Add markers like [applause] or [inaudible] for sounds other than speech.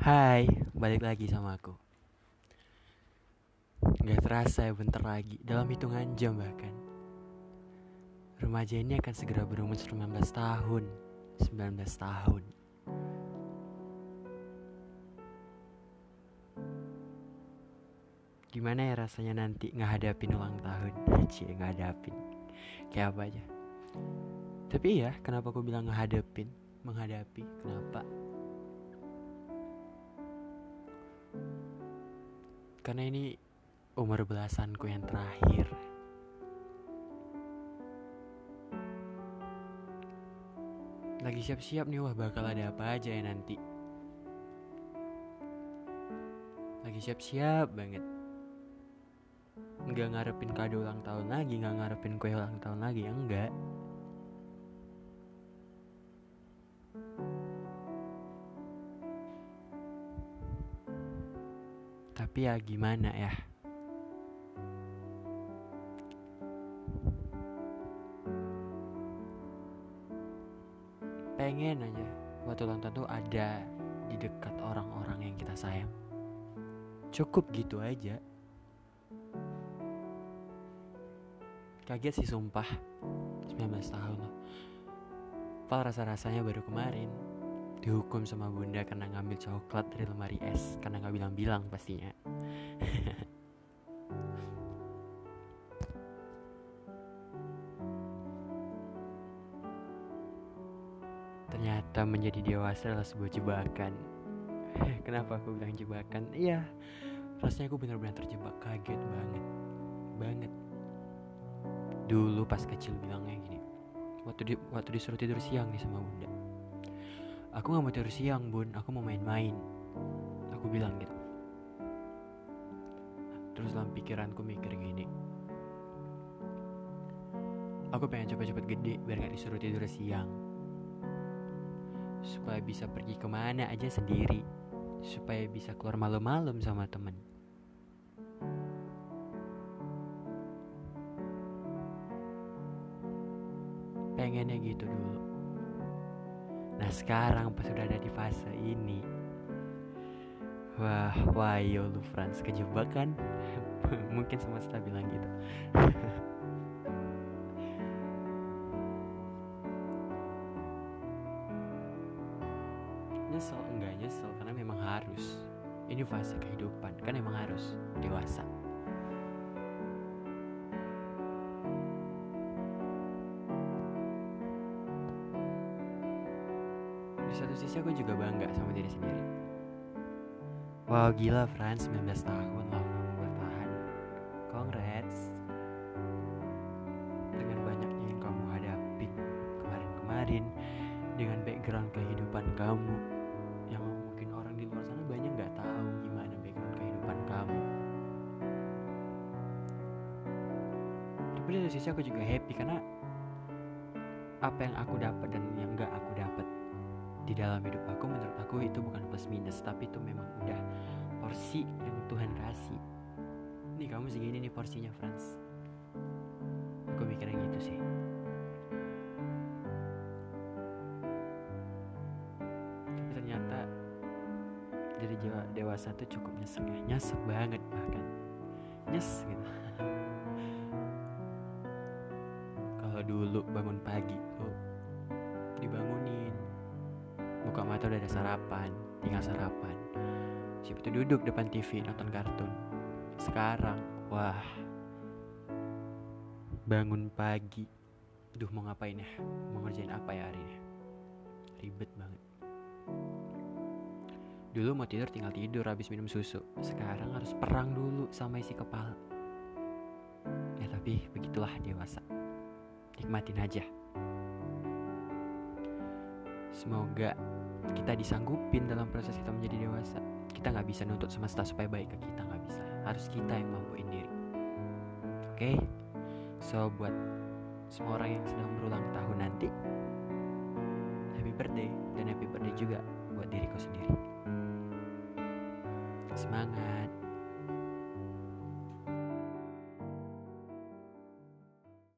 Hai, balik lagi sama aku. Gak terasa ya bentar lagi. Dalam hitungan jam bahkan. Remaja ini akan segera berumur 19 tahun. 19 tahun. Gimana ya rasanya nanti ngehadapin ulang tahun? [laughs] Cie ngehadapin. Kayak apa aja? Tapi ya kenapa aku bilang ngehadapin? Menghadapi Kenapa Karena ini umur belasanku yang terakhir. Lagi siap-siap nih, wah bakal ada apa aja ya nanti. Lagi siap-siap banget. Nggak ngarepin kado ulang tahun lagi, nggak ngarepin kue ulang tahun lagi, ya enggak. Tapi ya gimana ya? Pengen aja waktu ulang tahun tuh ada di dekat orang-orang yang kita sayang. Cukup gitu aja. Kaget sih sumpah. 19 tahun loh. Rasa-rasanya baru kemarin dihukum sama bunda karena ngambil coklat dari lemari es karena nggak bilang-bilang pastinya. [laughs] Ternyata menjadi dewasa adalah sebuah jebakan. [laughs] Kenapa aku bilang jebakan? Iya rasanya aku benar-benar terjebak kaget banget. Banget. Dulu pas kecil bilangnya gini waktu di waktu disuruh tidur siang nih sama bunda Aku gak mau tidur siang bun, aku mau main-main. Aku bilang gitu. Terus dalam pikiranku mikir gini. Aku pengen cepet-cepet gede biar gak disuruh tidur siang. Supaya bisa pergi ke mana aja sendiri. Supaya bisa keluar malam-malam sama temen. Pengennya gitu dulu Nah sekarang pas sudah ada di fase ini Wah, wah yo lu Frans kejebak kan? [laughs] Mungkin semesta bilang gitu. [laughs] Nyesel enggak nyesel karena memang harus. Ini fase kehidupan kan emang harus dewasa di satu sisi aku juga bangga sama diri sendiri. Wow gila Frans 19 tahun loh kamu bertahan. Congrats. Dengan banyaknya yang kamu hadapi kemarin-kemarin dengan background kehidupan kamu yang mungkin orang di luar sana banyak nggak tahu gimana background kehidupan kamu. Tapi di satu sisi aku juga happy karena apa yang aku dapat dan yang nggak aku dapat di dalam hidup aku menurut aku itu bukan plus minus tapi itu memang udah porsi yang Tuhan kasih. Nih kamu segini nih porsinya Franz aku mikirnya gitu sih. Tapi ternyata jadi dewasa tuh cukup nyesek ya. Nyesek banget bahkan. Nyes gitu. [laughs] Kalau dulu bangun pagi tuh buka mata udah ada sarapan tinggal sarapan. Siapa tuh duduk depan TV nonton kartun? Sekarang wah. Bangun pagi. Duh mau ngapain ya? Mau ngerjain apa ya hari ini? Ribet banget. Dulu mau tidur tinggal tidur habis minum susu. Sekarang harus perang dulu sama isi kepala. Ya tapi begitulah dewasa. Nikmatin aja. Semoga kita disanggupin dalam proses kita menjadi dewasa. Kita nggak bisa nuntut semesta supaya baik ke kita nggak bisa. Harus kita yang mampuin diri. Oke, okay? so buat semua orang yang sedang berulang tahun nanti, happy birthday dan happy birthday juga buat diriku sendiri. Semangat.